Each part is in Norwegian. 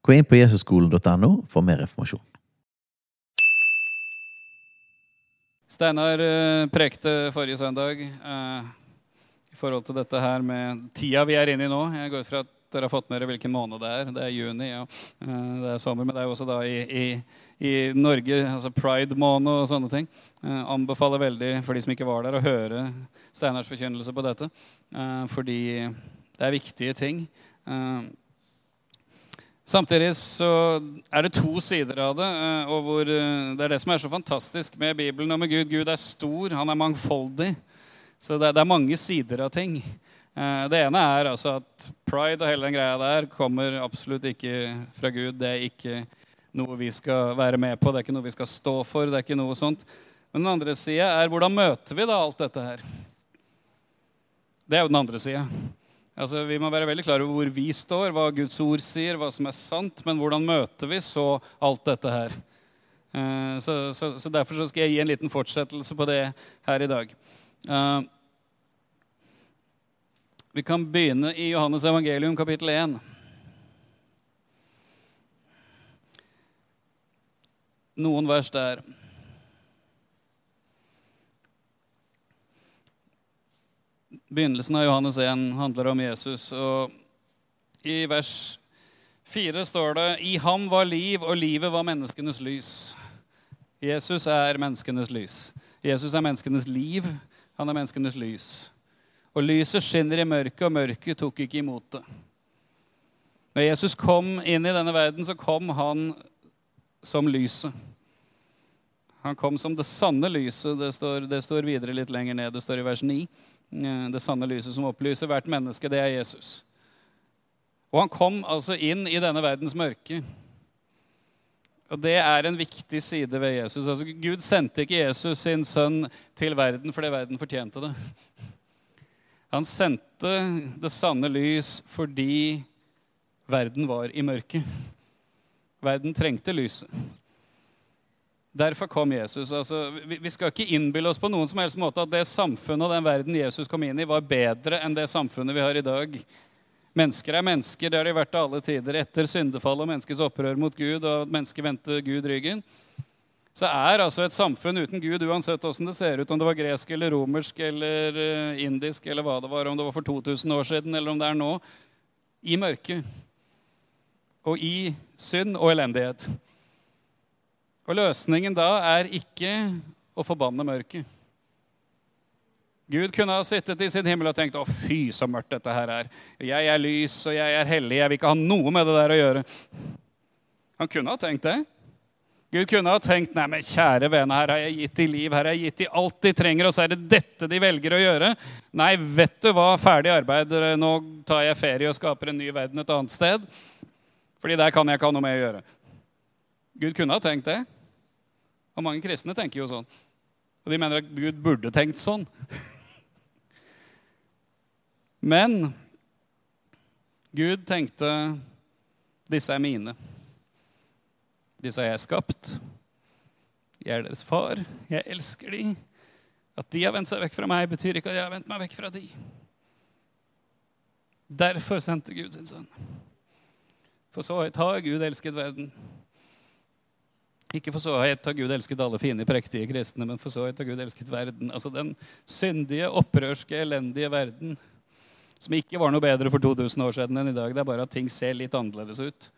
Gå inn på jesusskolen.no for mer informasjon. Steinar eh, prekte forrige søndag eh, i forhold til dette her med tida vi er inne i nå. Jeg går ut fra at dere har fått med dere hvilken måned det er. Det er juni, ja. Eh, det er sommer, men det er jo også da i, i, i Norge, altså pride-måned og sånne ting. Eh, anbefaler veldig for de som ikke var der, å høre Steinars forkynnelse på dette. Eh, fordi det er viktige ting. Samtidig så er det to sider av det. eh, og hvor, eh, Det er det som er så fantastisk med Bibelen og med Gud. Gud er stor, han er mangfoldig. Så det er mange sider av ting. Eh, Det ene er altså at pride og hele den greia der kommer absolutt ikke fra Gud. Det er ikke noe vi skal være med på, det er ikke noe vi skal stå for. det er ikke noe sånt. Men den andre sida er hvordan møter vi da alt dette her? Det er jo den andre sida. Altså, vi må være veldig klare over hvor vi står, hva Guds ord sier, hva som er sant. Men hvordan møter vi så alt dette her? Eh, Så, så, så Derfor så skal jeg gi en liten fortsettelse på det her i dag. Eh, Vi kan begynne i Johannes evangelium kapittel 1. Noen vers der. Begynnelsen av Johannes 1 handler om Jesus. og I vers 4 står det I ham var liv, og livet var menneskenes lys. Jesus er menneskenes lys. Jesus er menneskenes liv. Han er menneskenes lys. Og lyset skinner i mørket, og mørket tok ikke imot det. Når Jesus kom inn i denne verden, så kom han som lyset. Han kom som det sanne lyset. Det står, det står videre litt lenger ned. Det står i vers 9. Eh, Det sanne lyset som opplyser hvert menneske, det er Jesus. Og han kom altså inn i denne verdens mørke. Og det er en viktig side ved Jesus. Altså, Gud sendte ikke Jesus sin sønn til verden fordi verden fortjente det. Han sendte det sanne lys fordi verden var i mørket. Verden trengte lyset. Derfor kom Jesus. Altså, vi, skal ikke innbille oss på noen som helst måte at det samfunnet og den verden Jesus kom inn i, var bedre enn det samfunnet vi har i dag. Mennesker er mennesker, det har de vært til alle tider. Etter syndefallet og menneskets opprør mot Gud og at mennesket vendte Gud ryggen, så er altså et samfunn uten Gud, uansett åssen det ser ut, om det var gresk eller romersk eller eh, indisk eller hva det var, om det var for 2000 år siden eller om det er nå, i mørket. Og i synd og elendighet. Og løsningen da er ikke å forbanne mørket. Gud kunne ha sittet i sin himmel og tenkt å fy, så mørkt dette her er. Jeg er lys, og jeg er hellig. Jeg vil ikke ha noe med det der å gjøre. Han kunne ha tenkt det. Gud kunne ha tenkt nei, men kjære vene, her har jeg gitt de liv, her har jeg gitt de alt de trenger, og så er det dette de velger å gjøre. Nei, vet du hva, ferdig arbeid, nå tar jeg ferie og skaper en ny verden et annet sted. Fordi der kan jeg ikke ha noe med å gjøre. Gud kunne ha tenkt det. Og mange kristne tenker jo sånn. Og de mener at Gud burde tenkt sånn. Men Gud tenkte disse er mine. Disse har jeg skapt. Jeg er deres far. Jeg elsker de. At de har vendt seg vekk fra meg, betyr ikke at jeg har vendt meg vekk fra de. Derfor sendte Gud sin sønn. For så høyt har Gud elsket verden. Ikke for så høyt har Gud elsket alle fine, prektige kristne, men for så høyt har Gud elsket verden. Altså den syndige, opprørske, elendige verden som ikke var noe bedre for 2000 år siden enn i dag. Det er bare at ting ser litt annerledes ut.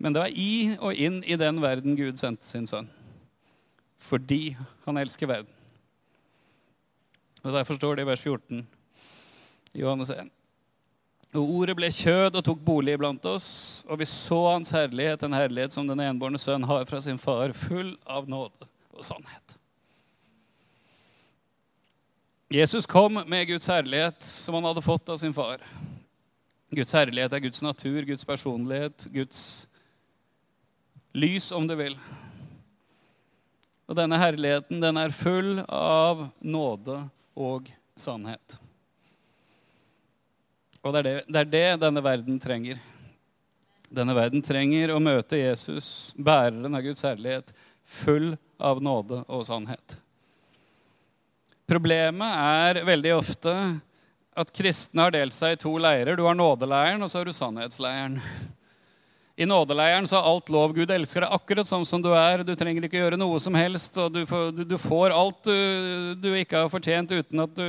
Men det var i og inn i den verden Gud sendte sin sønn. Fordi han elsker verden. Og Derfor står det i vers 14 i Johannes 1. Og ordet ble kjød og tok bolig iblant oss, og vi så hans herlighet, en herlighet som den enbårne sønn har fra sin far, full av nåde og sannhet. Jesus kom med Guds herlighet som han hadde fått av sin far. Guds herlighet er Guds natur, Guds personlighet, Guds lys, om du vil. Og denne herligheten, den er full av nåde og sannhet. Og det er det, det er det, denne verden trenger. Denne verden trenger å møte Jesus, bæreren av Guds herlighet, full av nåde og sannhet. Problemet er veldig ofte at kristne har delt seg i to leirer. Du har nådeleiren, og så har du sannhetsleiren. I nådeleiren så er alt lov. Gud elsker deg akkurat sånn som du er. Du trenger ikke gjøre noe som helst, og du får, du, du får alt du, du, ikke har fortjent uten at du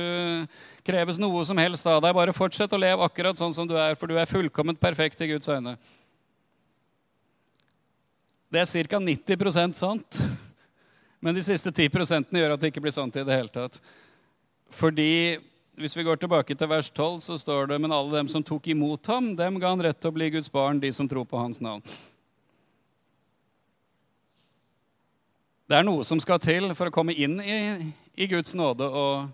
kreves noe som helst av deg. Bare fortsett å leve akkurat sånn som du er, for du er fullkomment perfekt i Guds øyne. Det er ca. 90% sant. Men de siste 10% gjør at det ikke blir sant i det hele tatt. Fordi hvis vi går tilbake til vers 12, så står det men alle dem som tok imot ham, dem ga han rett til å bli Guds barn, de som tror på hans navn. Det er noe som skal til for å komme inn i, i Guds nåde og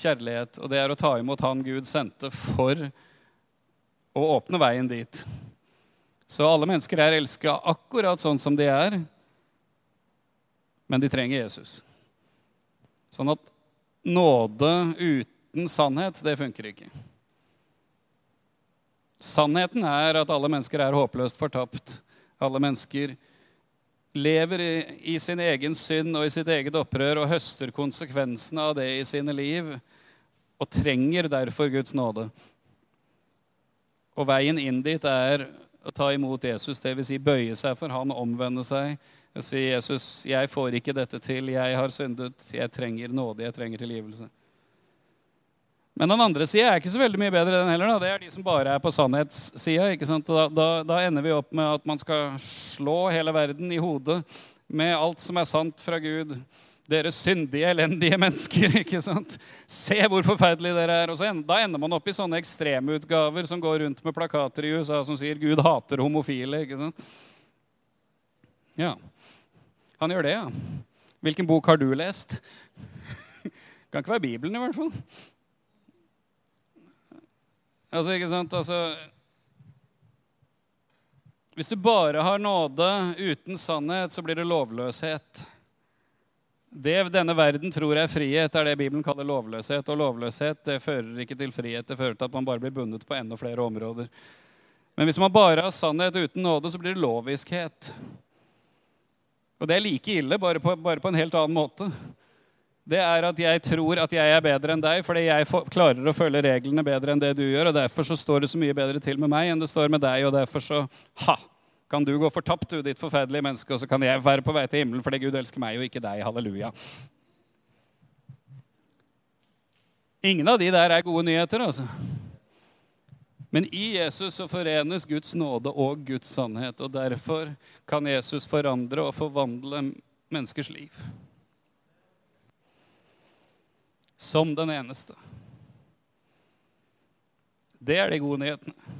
kjærlighet, og det er å ta imot Han Gud sendte for å åpne veien dit. Så alle mennesker er elska akkurat sånn som de er, men de trenger Jesus. Sånn at nåde uten uten sannhet, det funker ikke. Sannheten er at alle mennesker er håpløst fortapt. Alle mennesker lever i, i, sin egen synd og i sitt eget opprør og høster konsekvensene av det i sine liv og trenger derfor Guds nåde. Og veien inn dit er å ta imot Jesus, dvs. Si bøye seg for han, omvende seg og si, 'Jesus, jeg får ikke dette til. Jeg har syndet. Jeg trenger nåde. Jeg trenger tilgivelse.' Men den andre sida er ikke så veldig mye bedre, den heller. Da. Det er de som bare er på sannhetssida. Da, da, da, ender vi opp med at man skal slå hele verden i hodet med alt som er sant fra Gud. Dere syndige, elendige mennesker. ikke sant? Se hvor forferdelige dere er. Og så Da ender man opp i sånne ekstremutgaver som går rundt med plakater i USA som sier 'Gud hater homofile'. ikke sant? Ja. Han gjør det, ja. Hvilken bok har du lest? kan ikke være Bibelen, i hvert fall. Altså, ikke sant? Altså, hvis du bare har nåde uten sannhet, så blir det lovløshet. Det denne verden tror er frihet, er det Bibelen kaller lovløshet. Og lovløshet det fører ikke til frihet, det fører til at man bare blir bundet på enda flere områder. Men hvis man bare har sannhet uten nåde, så blir det loviskhet. Og det er like ille, bare på, bare på en helt annen måte det er at jeg tror at jeg er bedre enn deg fordi jeg klarer å følge reglene bedre enn det du gjør. og Derfor så står det så mye bedre til med meg enn det står med deg. Og derfor så ha, kan du gå fortapt, du ditt forferdelige menneske, og så kan jeg være på vei til himmelen fordi Gud elsker meg og ikke deg. Halleluja. Ingen av de der er gode nyheter, altså. Men i Jesus så forenes Guds nåde og Guds sannhet. Og derfor kan Jesus forandre og forvandle menneskers liv som den eneste. Det er de gode nyhetene.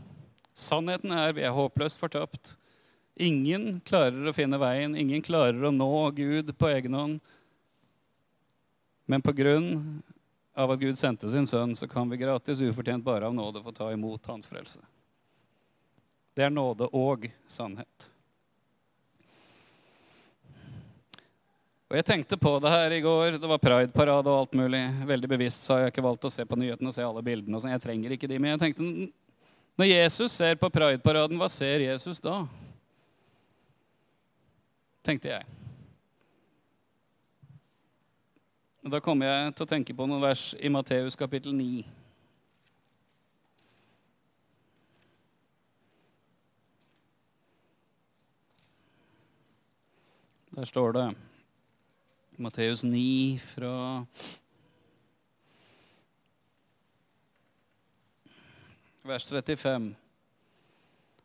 Sannheten er vi er håpløst fortapt. Ingen klarer å finne veien, ingen klarer å nå Gud på egen hånd. Men på grunn av at Gud sendte sin sønn, så kan vi gratis, ufortjent bare av nåde, få ta imot hans frelse. Det er nåde og sannhet. Og Jeg tenkte på det her i går. Det var prideparade og alt mulig. Veldig bevisst så har jeg ikke valgt å se på nyhetene og se alle bildene. og sånn. Jeg trenger ikke de, men jeg tenkte, Når Jesus ser på prideparaden, hva ser Jesus da? Tenkte jeg. Og Da kommer jeg til å tenke på noen vers i Matteus kapittel 9. Der står det Matteus 9 fra vers 35.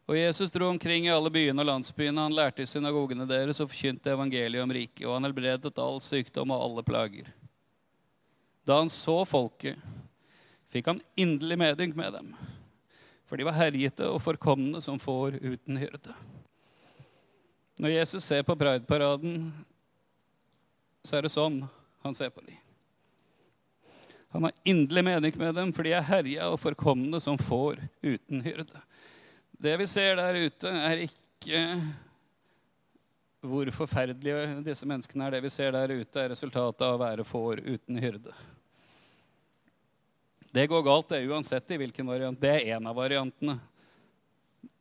Og Jesus dro omkring i alle byene og landsbyene. Han lærte i synagogene deres og forkynte evangeliet om riket, og han helbredet all sykdom og alle plager. Da han så folket, fikk han inderlig medynk med dem, for de var herjete og forkomne som får uten hyrde. Når Jesus ser på prideparaden, så er det sånn han ser på dem. Han har inderlig mening med dem, for de er herja og forkomne som får uten hyrde. Det vi ser der ute, er ikke hvor forferdelige disse menneskene er. Det vi ser der ute, er resultatet av å være får uten hyrde. Det går galt det uansett i hvilken variant. Det er en av variantene.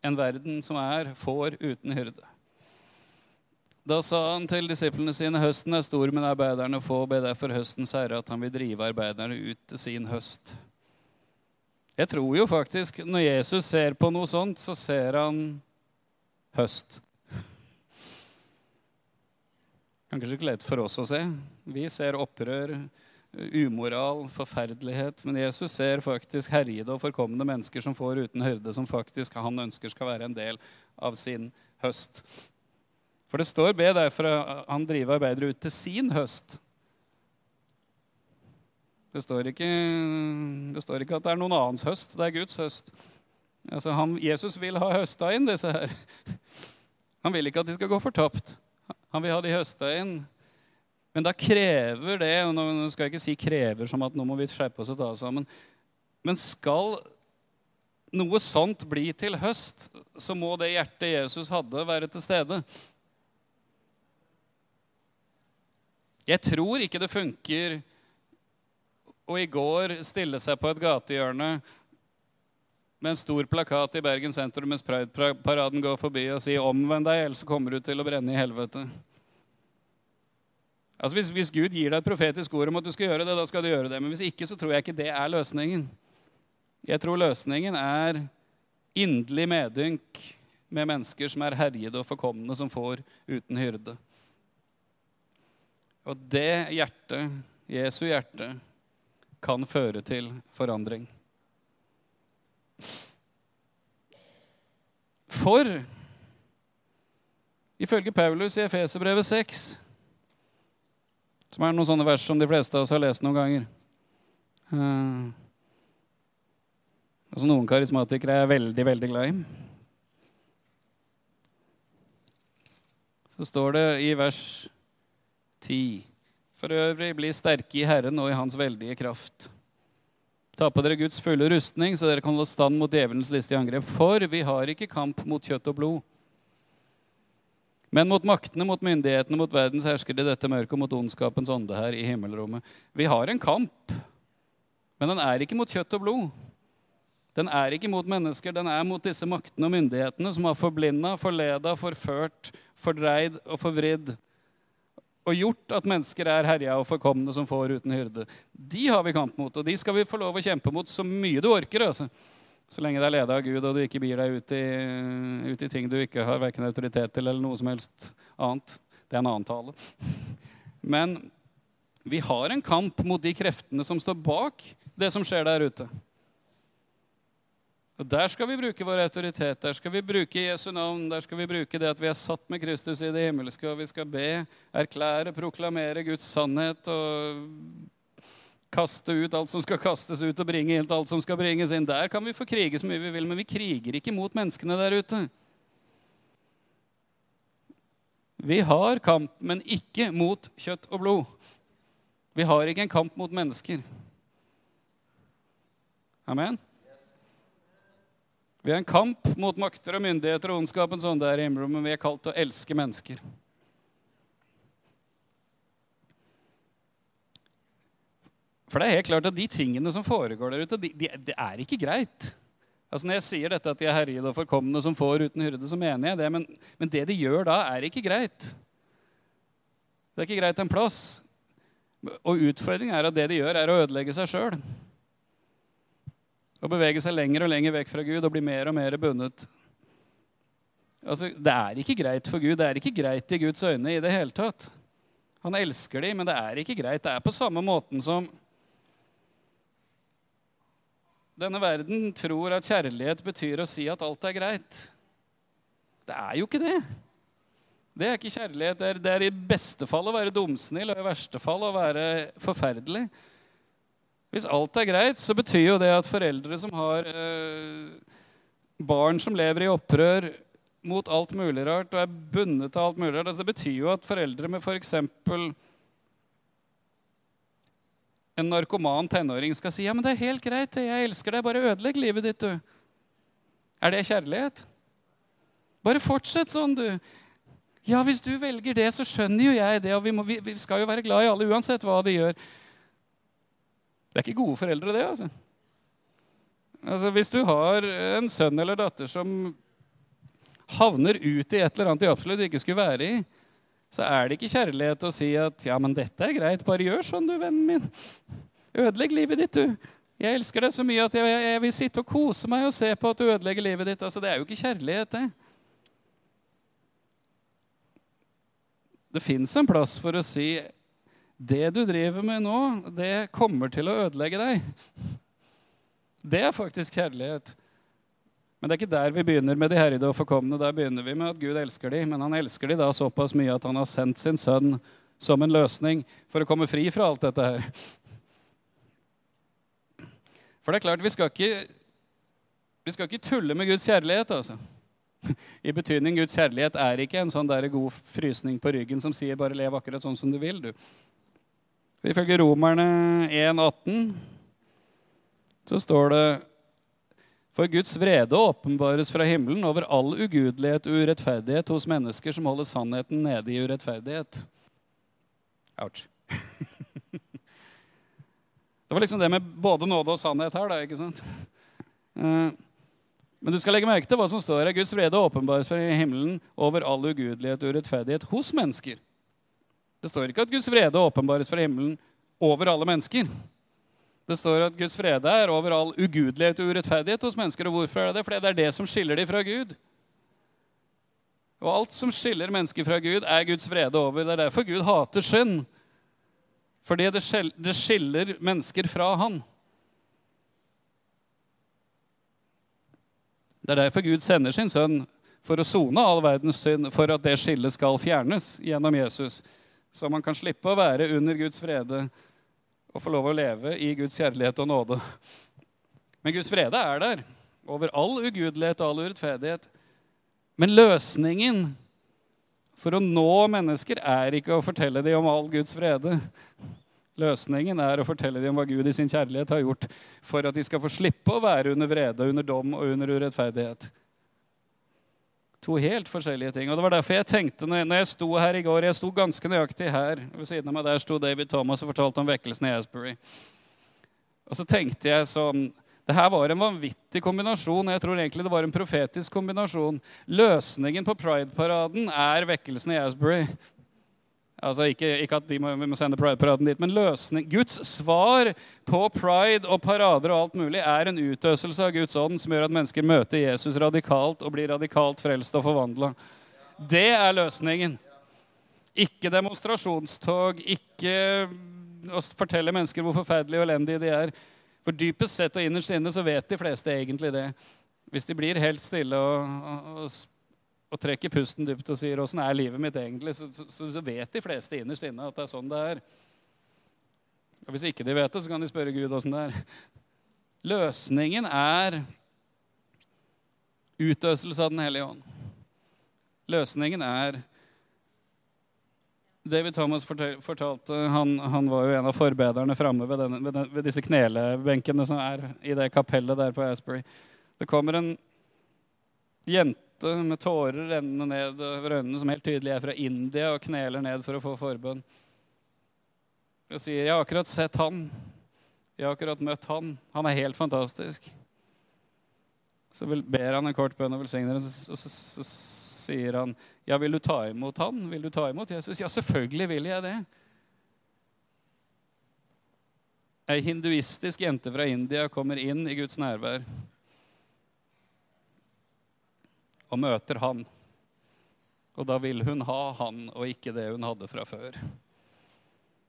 En verden som er får uten hyrde. Da sa han til disiplene sine høsten er stor, men arbeiderne få. Be derfor høstens herre at han vil drive arbeiderne ut til sin høst. Jeg tror jo faktisk når Jesus ser på noe sånt, så ser han høst. Kanskje ikke lett for oss å se. Vi ser opprør, umoral, forferdelighet. Men Jesus ser faktisk herjede og forkomne mennesker som får uten hyrde, som faktisk han ønsker skal være en del av sin høst. For det står 'be derfor han driver arbeidere ut til sin høst'. Det står, ikke, det står ikke at det er noen annens høst. Det er Guds høst. Altså han, Jesus vil ha høsta inn disse her. Han vil ikke at de skal gå fortapt. Han vil ha de høsta inn. Men da krever det og Nå skal jeg ikke si 'krever' som at nå må vi skjerpe oss og ta oss sammen. Men skal noe sånt bli til høst, så må det hjertet Jesus hadde, være til stede. Jeg tror ikke det funker å i går stille seg på et gatehjørne med en stor plakat i Bergen sentrum mens Pride-paraden går forbi og si 'omvend deg, ellers kommer du til å brenne i helvete'. Altså hvis, hvis, Gud gir deg et profetisk ord om at du skal gjøre det, da skal du gjøre det. Men hvis ikke, så tror jeg ikke det er løsningen. Jeg tror løsningen er inderlig medynk med mennesker som er herjede og forkomne, som får uten hyrde. Og det hjertet, Jesu hjerte, kan føre til forandring. For ifølge Paulus i Efeserbrevet 6, som er noen sånne vers som de fleste av oss har lest noen ganger uh, altså Noen karismatikere er veldig, veldig glad i. Så står det i vers 10. For øvrig, bli sterke i Herren og i Hans veldige kraft. Ta på dere Guds fulle rustning, så dere kan holde stand mot djevelens listige angrep. For vi har ikke kamp mot kjøtt og blod, men mot maktene, mot myndighetene, mot verdens herskere i dette mørket og mot ondskapens ånde her i himmelrommet. Vi har en kamp, men den er ikke mot kjøtt og blod. Den er ikke mot mennesker, den er mot disse maktene og myndighetene som har forblinda, forleda, forført, fordreid og forvridd og gjort at mennesker er herja og forkomne som får uten hyrde. De har vi kamp mot, og de skal vi få lov å kjempe mot så mye du orker. altså. Så lenge det er leda av Gud, og du ikke byr deg ut i, ut i ting du ikke har verken autoritet til eller noe som helst annet. Det er en annen tale. Men vi har en kamp mot de kreftene som står bak det som skjer der ute. Og Der skal vi bruke vår autoritet, der skal vi bruke Jesu navn, der skal vi bruke det at vi er satt med Kristus i det himmelske, og vi skal be, erklære, proklamere Guds sannhet og kaste ut alt som skal kastes ut, og bringe inn alt som skal bringes inn. Der kan vi få krige så mye vi vil, men vi kriger ikke mot menneskene der ute. Vi har kamp, men ikke mot kjøtt og blod. Vi har ikke en kamp mot mennesker. Amen. Vi har en kamp mot makter og myndigheter og ondskapen sånn der i himmelen, vi er kalt til å elske mennesker. For det er helt klart at de tingene som foregår der ute, det de, de er ikke greit. Altså Når jeg sier dette at de er herjede og forkomne som får uten hyrde, så mener jeg det. Men, men det de gjør da, er ikke greit. Det er ikke greit en plass. Og utfordringen er at det de gjør, er å ødelegge seg sjøl. Å bevege seg lenger og lenger vekk fra Gud og bli mer og mer bundet. Altså, det er ikke greit for Gud. Det er ikke greit i Guds øyne i det hele tatt. Han elsker dem, men det er ikke greit. Det er på samme måten som denne verden tror at kjærlighet betyr å si at alt er greit. Det er jo ikke det. Det er ikke kjærlighet. Det er, det er i beste fall å være dumsnill og i verste fall å være forferdelig. Hvis alt er greit, så betyr jo det at foreldre som har eh, barn som lever i opprør mot alt mulig rart og er bundet av alt mulig rart altså Det betyr jo at foreldre med f.eks. en narkoman tenåring skal si ja, men det er helt greit, jeg elsker deg, bare ødelegg livet ditt, du. Er det kjærlighet? Bare fortsett sånn, du. Ja, hvis du velger det, så skjønner jo jeg det, og vi, må, vi, vi skal jo være glad i alle uansett hva de gjør. Det er ikke gode foreldre, det. altså. Altså, Hvis du har en sønn eller datter som havner ut i et eller annet de absolutt ikke skulle være i, så er det ikke kjærlighet å si at 'ja, men dette er greit, bare gjør sånn, du, vennen min'. Ødelegg livet ditt, du. Jeg elsker deg så mye at jeg, jeg vil sitte og kose meg og se på at du ødelegger livet ditt. Altså, Det er jo ikke kjærlighet, det. Det fins en plass for å si det du driver med nå, det kommer til å ødelegge deg. Det er faktisk kjærlighet. Men det er ikke der vi begynner med de herrede og forkomne. Der begynner vi med at Gud elsker dem, men han elsker dem da såpass mye at han har sendt sin sønn som en løsning for å komme fri fra alt dette her. For det er klart, vi skal ikke, vi skal ikke tulle med Guds kjærlighet, altså. I betydning Guds kjærlighet er ikke en sånn der god frysning på ryggen som sier 'bare lev akkurat sånn som du vil', du. Ifølge Romerne 1,18 så står det for Guds vrede åpenbares fra himmelen over all ugudelighet og urettferdighet hos mennesker som holder sannheten nede i urettferdighet. Ouch. det var liksom det med både nåde og sannhet her, da, ikke sant? Eh, men du skal legge merke til hva som står her. Guds vrede åpenbares fra himmelen over all ugudelighet og urettferdighet hos mennesker. Det står ikke at Guds vrede åpenbares fra himmelen over alle mennesker. Det står at Guds frede er over all ugudelighet og urettferdighet hos mennesker. Og hvorfor er det det? Fordi det er det som skiller dem fra Gud. Og alt som skiller mennesker fra Gud, er Guds vrede over. Det er derfor Gud hater synd. Fordi det skiller mennesker fra Han. Det er derfor Gud sender sin sønn for å sone all verdens synd, for at det skillet skal fjernes gjennom Jesus. Så man kan slippe å være under Guds frede og få lov å leve i Guds kjærlighet og nåde. Men Guds frede er der, over all ugudelighet og all urettferdighet. Men løsningen for å nå mennesker er ikke å fortelle dem om all Guds frede. Løsningen er å fortelle dem om hva Gud i sin kjærlighet har gjort for at de skal få slippe å være under vrede, under dom og under urettferdighet. To helt forskjellige ting. Og Det var derfor jeg tenkte når jeg sto her i går Jeg sto ganske nøyaktig her. Ved siden av meg der sto David Thomas og fortalte om vekkelsen i Asbury. Og så tenkte jeg sånn det her var en vanvittig kombinasjon. Jeg tror egentlig det var en profetisk kombinasjon. Løsningen på Pride-paraden er vekkelsen i Asbury. Altså ikke, ikke at de må, vi må sende Pride-paraden dit, men løsning. Guds svar på pride og parader og alt mulig er en utøselse av Guds ånd som gjør at mennesker møter Jesus radikalt og blir radikalt frelst og forvandla. Det er løsningen. Ikke demonstrasjonstog, ikke å fortelle mennesker hvor forferdelige og elendige de er. For dypest sett og innerst inne så vet de fleste egentlig det. Hvis de blir helt stille og, og, og og trekker pusten dypt og sier 'Åssen er livet mitt egentlig?', så, så, så, vet de fleste innerst inne at det er sånn det er. Og Hvis ikke de vet det, så kan de spørre Gud åssen det er. Løsningen er utøselse av Den hellige ånd. Løsningen er David Thomas fortalte han, han, var jo en av forbederne framme ved, ved, ved, disse knelebenkene som er i det kapellet der på Asbury. Det kommer en jente gråte med tårer rennende ned over øynene, som helt tydelig er fra India, og kneler ned for å få forbønn. Og sier, 'Jeg har akkurat sett han. Jeg har akkurat møtt han. Han er helt fantastisk.' Så ber han en kort bønn og velsigner og så, så, så, sier han, 'Ja, vil du ta imot han? Vil du ta imot Jesus?' 'Ja, selvfølgelig vil jeg det.' Ei hinduistisk jente fra India kommer inn i Guds nærvær og møter han. Og da vil hun ha han og ikke det hun hadde fra før.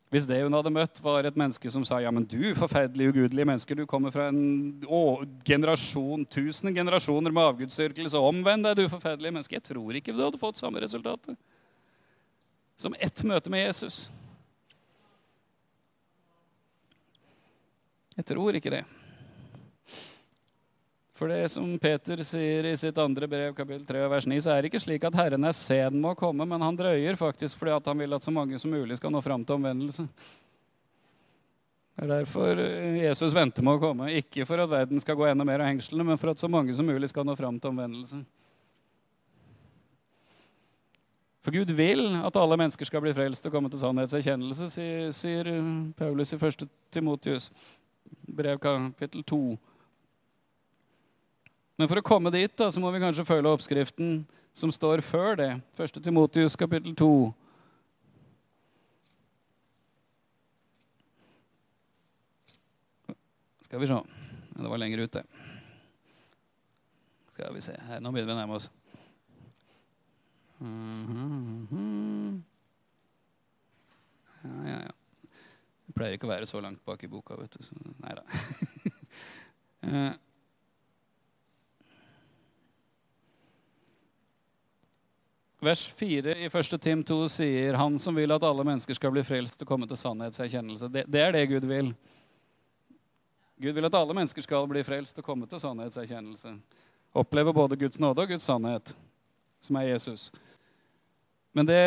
Hvis det hun hadde møtt, var et menneske som sa ja, men du forferdelig ugudelige mennesker, du kommer fra en å, generasjon, tusen generasjoner med avgudsdyrkelse, omvend deg, du forferdelige menneske. Jeg tror ikke du hadde fått samme resultatet som ett møte med Jesus. Jeg tror ikke det. For det som Peter sier i sitt andre brev, kapittel 3, vers 9, så er det ikke slik at Herren er sen med å komme, men han drøyer faktisk fordi han vil at så mange som mulig skal nå fram til omvendelse. Det er derfor Jesus venter med å komme. Ikke for at verden skal gå enda mer av hengslene, men for at så mange som mulig skal nå fram til omvendelse. For Gud vil at alle mennesker skal bli frelst og komme til sannhetserkjennelse, sier Paulus i 1. Timotius, brev kapittel 2. Men for å komme dit da, så må vi kanskje følge oppskriften som står før det. 1. Timotius kapittel 2. Skal vi se. Det var lenger ute. Skal vi se her, Nå begynner vi å nærme oss. Mhm. Ja, ja, ja. Jeg pleier ikke å være så langt bak i boka, vet du. Nei da. Vers 4 i 1. Tim 2 sier han som vil at alle mennesker skal bli frelst og komme til sannhetserkjennelse. Det, det er det Gud vil. Gud vil at alle mennesker skal bli frelst og komme til sannhetserkjennelse. Oppleve både Guds nåde og Guds sannhet, som er Jesus. Men det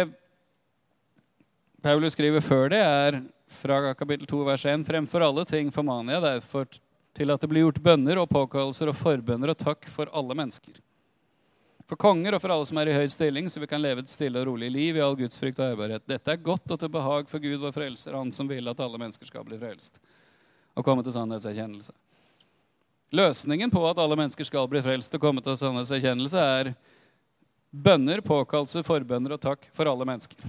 Paulus skriver før det, er fra kapittel 2, vers 1.: Fremfor alle ting formaner jeg derfor til at det blir gjort bønner og påkallelser og forbønner og takk for alle mennesker for konger og for alle som er i høy stilling, så vi kan leve et stille og rolig liv i all Guds frykt og ærbarhet. Dette er godt og til behag for Gud vår frelser, Han som vil at alle mennesker skal bli frelst og komme til sannhetserkjennelse. Løsningen på at alle mennesker skal bli frelst og komme til sannhetserkjennelse, er bønner, påkallelse, forbønner og takk for alle mennesker.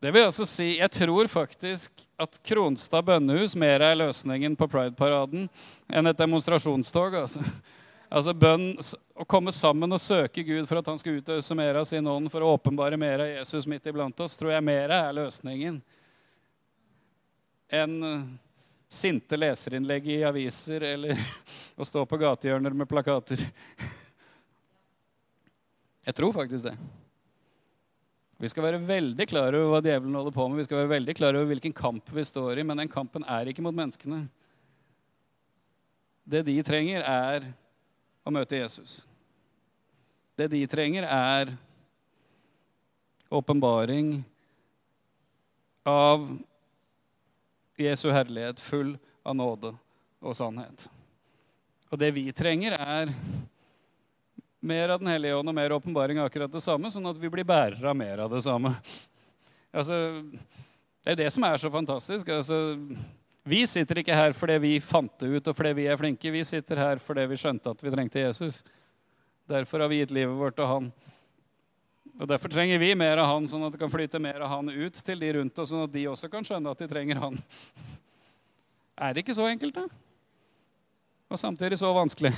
Det vil altså si, Jeg tror faktisk at Kronstad bønnehus mer er løsningen på Pride-paraden enn et demonstrasjonstog. altså. Altså bønn, Å komme sammen og søke Gud for at han skal utøse mer av sin ånd, for å åpenbare mer av Jesus midt iblant oss, tror jeg mer er løsningen enn eh, sinte leserinnlegg i aviser eller å stå på gatehjørner med plakater. Jeg tror faktisk det. Vi skal være veldig klar over hva djevelen holder på med. Vi skal være veldig klar over hvilken kamp vi står i, men den kampen er ikke mot menneskene. Det de trenger, er å møte Jesus. Det de trenger, er åpenbaring av Jesu herlighet, full av nåde og sannhet. Og det vi trenger, er mer av Den hellige ånd og mer åpenbaring av akkurat det samme, sånn at vi blir bærere av mer av det samme. Altså, det er det som er så fantastisk. Altså, vi sitter ikke her fordi vi fant det ut og fordi vi er flinke. Vi sitter her fordi vi skjønte at vi trengte Jesus. Derfor har vi gitt livet vårt til han. Og Derfor trenger vi mer av han, sånn at det kan flyte mer av han ut til de rundt oss, sånn at de også kan skjønne at de trenger han. Er det ikke så enkelt, da? Og samtidig så vanskelig.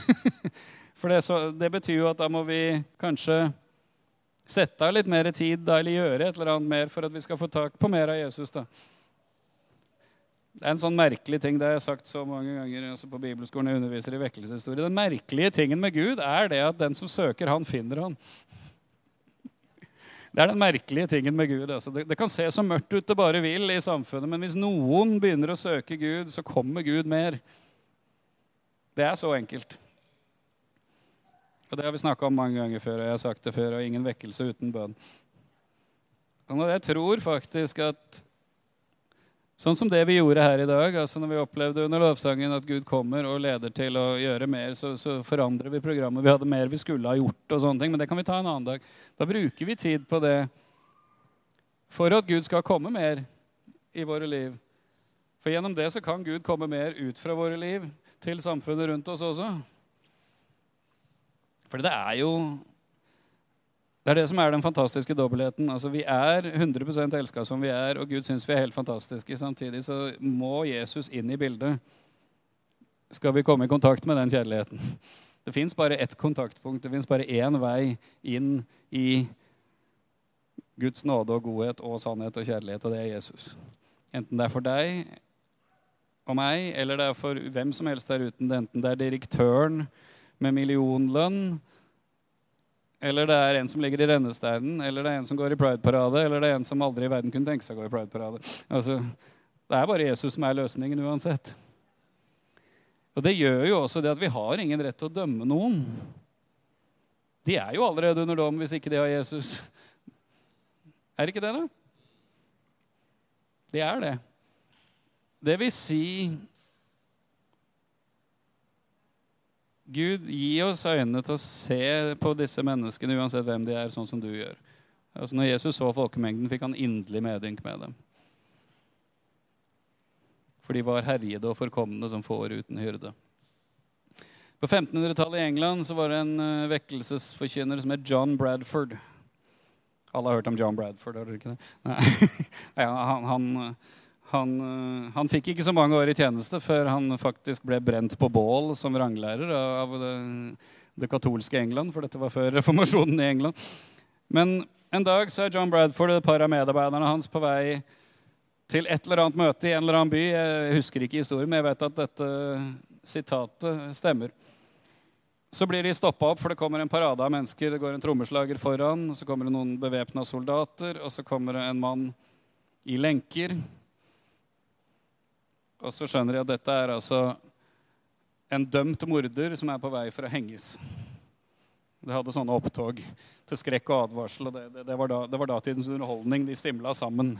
For det, så, det betyr jo at da må vi kanskje sette av litt mer tid da, eller gjøre et eller annet mer for at vi skal få tak på mer av Jesus. da. Det er en sånn merkelig ting, det har jeg sagt så mange ganger også på bibelskolen jeg underviser i vekkelseshistorie. Den merkelige tingen med Gud er det at den som søker, han finner han. Det er den merkelige tingen med Gud. Altså. Det, det, kan se så mørkt ut det bare vil i samfunnet, men hvis noen begynner å søke Gud, så kommer Gud mer. Det er så enkelt. Og Det har vi snakka om mange ganger før, og jeg har sagt det før, og ingen vekkelse uten bønn. Og jeg tror faktisk at Sånn som det vi gjorde her i dag. altså Når vi opplevde under lovsangen at Gud kommer og leder til å gjøre mer, så, så, forandrer vi programmet. Vi hadde mer vi skulle ha gjort, og sånne ting, men det kan vi ta en annen dag. Da bruker vi tid på det for at Gud skal komme mer i våre liv. For gjennom det så kan Gud komme mer ut fra våre liv til samfunnet rundt oss også. For det er jo det er det som er den fantastiske dobbeltheten. Altså, vi er 100% elska som vi er, og Gud syns vi er helt fantastiske. Samtidig så må Jesus inn i bildet. Skal vi komme i kontakt med den kjærligheten. Det fins bare ett kontaktpunkt. Det fins bare én vei inn i Guds nåde og godhet og sannhet og kjærlighet, og det er Jesus. Enten det er for deg og meg, eller det er for hvem som helst der uten det. Enten det er direktøren med millionlønn eller det er en som ligger i rennesteinen, eller det er en som går i Pride-parade, eller det er en som aldri i verden kunne tenke seg å gå i Pride-parade. Altså, det er bare Jesus som er løsningen uansett. Og Det gjør jo også det at vi har ingen rett til å dømme noen. De er jo allerede under dom hvis ikke de har Jesus. Er det ikke det, da? Det er det. Det vil si Gud, gi oss øynene til å se på disse menneskene, uansett hvem de er, sånn som du gjør. Altså når Jesus så folkemengden, fikk han inderlig medynk med dem. For de var herjede og forkomne som får uten hyrde. På 1500-tallet i England så var det en uh, vekkelsesforkynner som het John Bradford. Alle har hørt om John Bradford, har dere ikke det? Nei. han, han, han, uh, han, fikk ikke så mange år i tjeneste før han faktisk ble brent på bål som ranglærer av det, det katolske England, for dette var før reformasjonen i England. Men en dag så er John Bradford og et par av medarbeiderne hans på vei til et eller annet møte i en eller annen by. Jeg husker ikke historien, men jeg vet at dette sitatet stemmer. Så blir de stoppa opp, for det kommer en parade av mennesker. Det går en trommeslager foran, så kommer det noen bevæpna soldater, og så kommer det en mann i lenker. Og så skjønner de at dette er altså en dømt morder som er på vei for å henges. De hadde sånne opptog til skrekk og advarsel. og Det, det, det var, da, det var datidens underholdning. De stimla sammen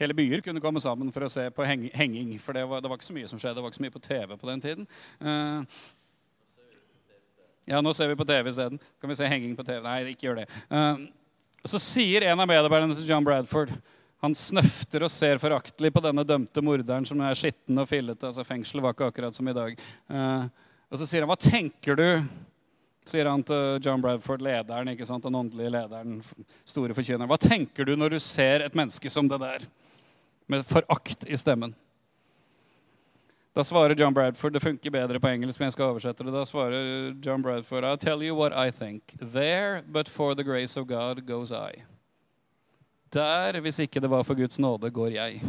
Hele byer kunne komme sammen for å se på heng henging. For det var, det var, ikke så mye som skjedde. Det var ikke så mye på TV på den tiden. Uh, ja, nå ser vi på TV isteden. Kan vi se henging på TV? Nei, ikke gjør det. Uh, så sier en av medarbeiderne til John Bradford Han snøfter og ser foraktelig på denne dømte morderen som er skitten og fillete. altså Fengselet var ikke akkurat som i dag. Uh, og så sier han, 'Hva tenker du?' sier han til John Bradford, lederen, ikke sant, den åndelige lederen, store forkynneren. 'Hva tenker du når du ser et menneske som det der?' med forakt i stemmen. Da svarer John Bradford Det funker bedre på engelsk, men jeg skal oversette det. Da svarer John Bradford I'll tell you what I think. There, but for the grace of God, goes I. Der, hvis ikke det var for Guds nåde, går jeg.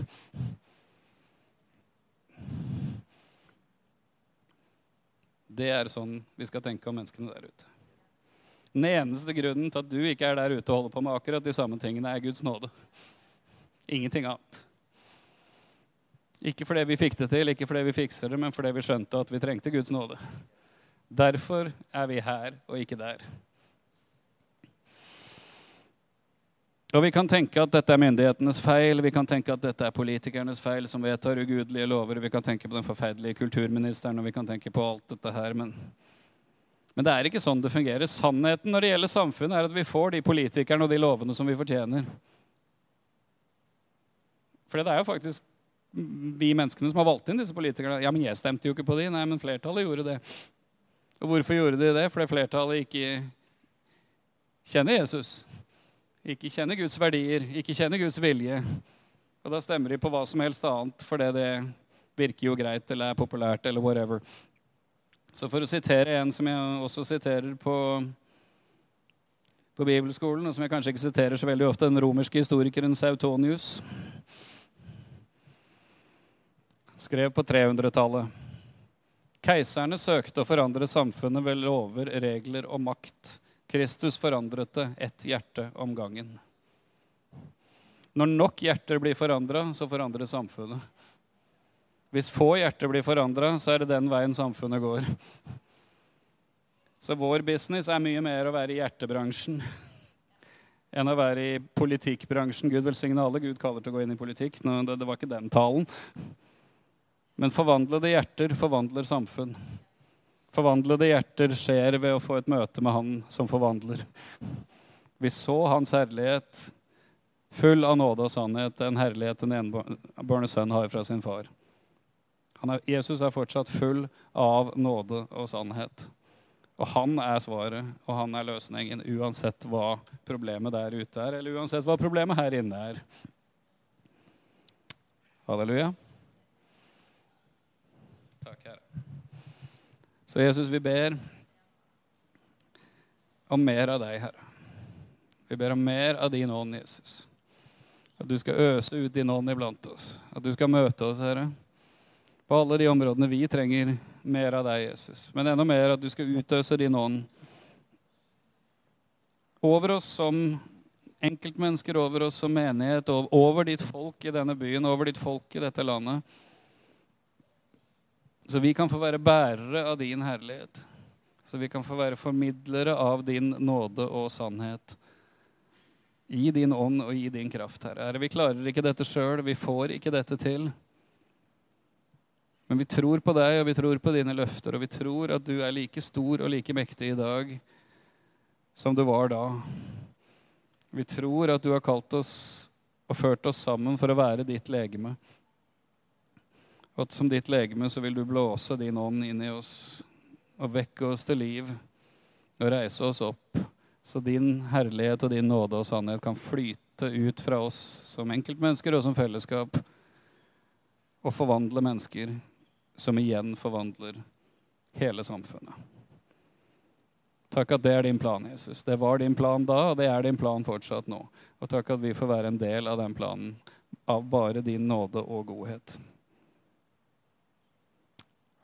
Det er sånn vi skal tenke om menneskene der ute. Den eneste grunnen til at du ikke er der ute og holder på med akkurat de samme tingene, er Guds nåde. Ingenting annet. Ikke fordi vi fikk det til, ikke fordi vi fikser det, men fordi vi skjønte at vi trengte Guds nåde. Derfor er vi her og ikke der. Og Vi kan tenke at dette er myndighetenes feil, vi kan tenke at dette er politikernes feil som vedtar ugudelige lover, vi kan tenke på den forferdelige kulturministeren og vi kan tenke på alt dette her. Men, men det er ikke sånn det fungerer. Sannheten når det gjelder samfunnet, er at vi får de politikerne og de lovene som vi fortjener. For det er jo faktisk vi menneskene som har valgt inn disse politikerne. Ja, men jeg stemte jo ikke på de. Nei, men flertallet gjorde det. Og hvorfor gjorde de det? Fordi flertallet ikke kjenner Jesus. Ikke kjenner Guds verdier, ikke kjenner Guds vilje. Og da stemmer de på hva som helst annet fordi det virker jo greit eller er populært eller whatever. Så for å sitere en som jeg også siterer på, på bibelskolen, og som jeg kanskje ikke siterer så veldig ofte, den romerske historikeren Sautonius skrev på 300-tallet. Keiserne søkte å forandre samfunnet ved lover, regler og makt. Kristus forandret det ett hjerte om gangen. Når nok hjerter blir forandra, så forandres samfunnet. Hvis få hjerter blir forandra, så er det den veien samfunnet går. Så vår business er mye mer å være i hjertebransjen enn å være i politikkbransjen. Gud velsigne alle. Gud kaller til å gå inn i politikk. det, det var ikke den talen. Men forvandlede hjerter forvandler samfunn. Forvandlede hjerter skjer ved å få et møte med Han som forvandler. Vi så Hans herlighet, full av nåde og sannhet, den herlighet den enbårne sønn har fra sin far. Er, Jesus er fortsatt full av nåde og sannhet. Og han er svaret, og han er løsningen, uansett hva problemet der ute er, eller uansett hva problemet her inne er. Halleluja. Takk, Herre. Så Jesus, vi ber om mer av deg, Herre. Vi ber om mer av din ånd, Jesus. At du skal øse ut din ånd iblant oss. At du skal møte oss, Herre. På alle de områdene vi trenger mer av deg, Jesus. Men enda mer at du skal utøse din ånd over oss som enkeltmennesker, over oss som menighet, over ditt folk i denne byen, over ditt folk i dette landet. Så vi kan få være bærere av din herlighet. Så vi kan få være formidlere av din nåde og sannhet. I din ånd og i din kraft, Herre. Herre, vi klarer ikke dette sjøl. Vi får ikke dette til. Men vi tror på deg, og vi tror på dine løfter, og vi tror at du er like stor og like mektig i dag som du var da. Vi tror at du har kalt oss og ført oss sammen for å være ditt legeme. Og som ditt legeme så vil du blåse din ånd inn i oss og vekke oss til liv og reise oss opp, så din herlighet og din nåde og sannhet kan flyte ut fra oss som enkeltmennesker og som fellesskap, og forvandle mennesker som igjen forvandler hele samfunnet. Takk at det er din plan, Jesus. Det var din plan da, og det er din plan fortsatt nå. Og takk at vi får være en del av den planen, av bare din nåde og godhet.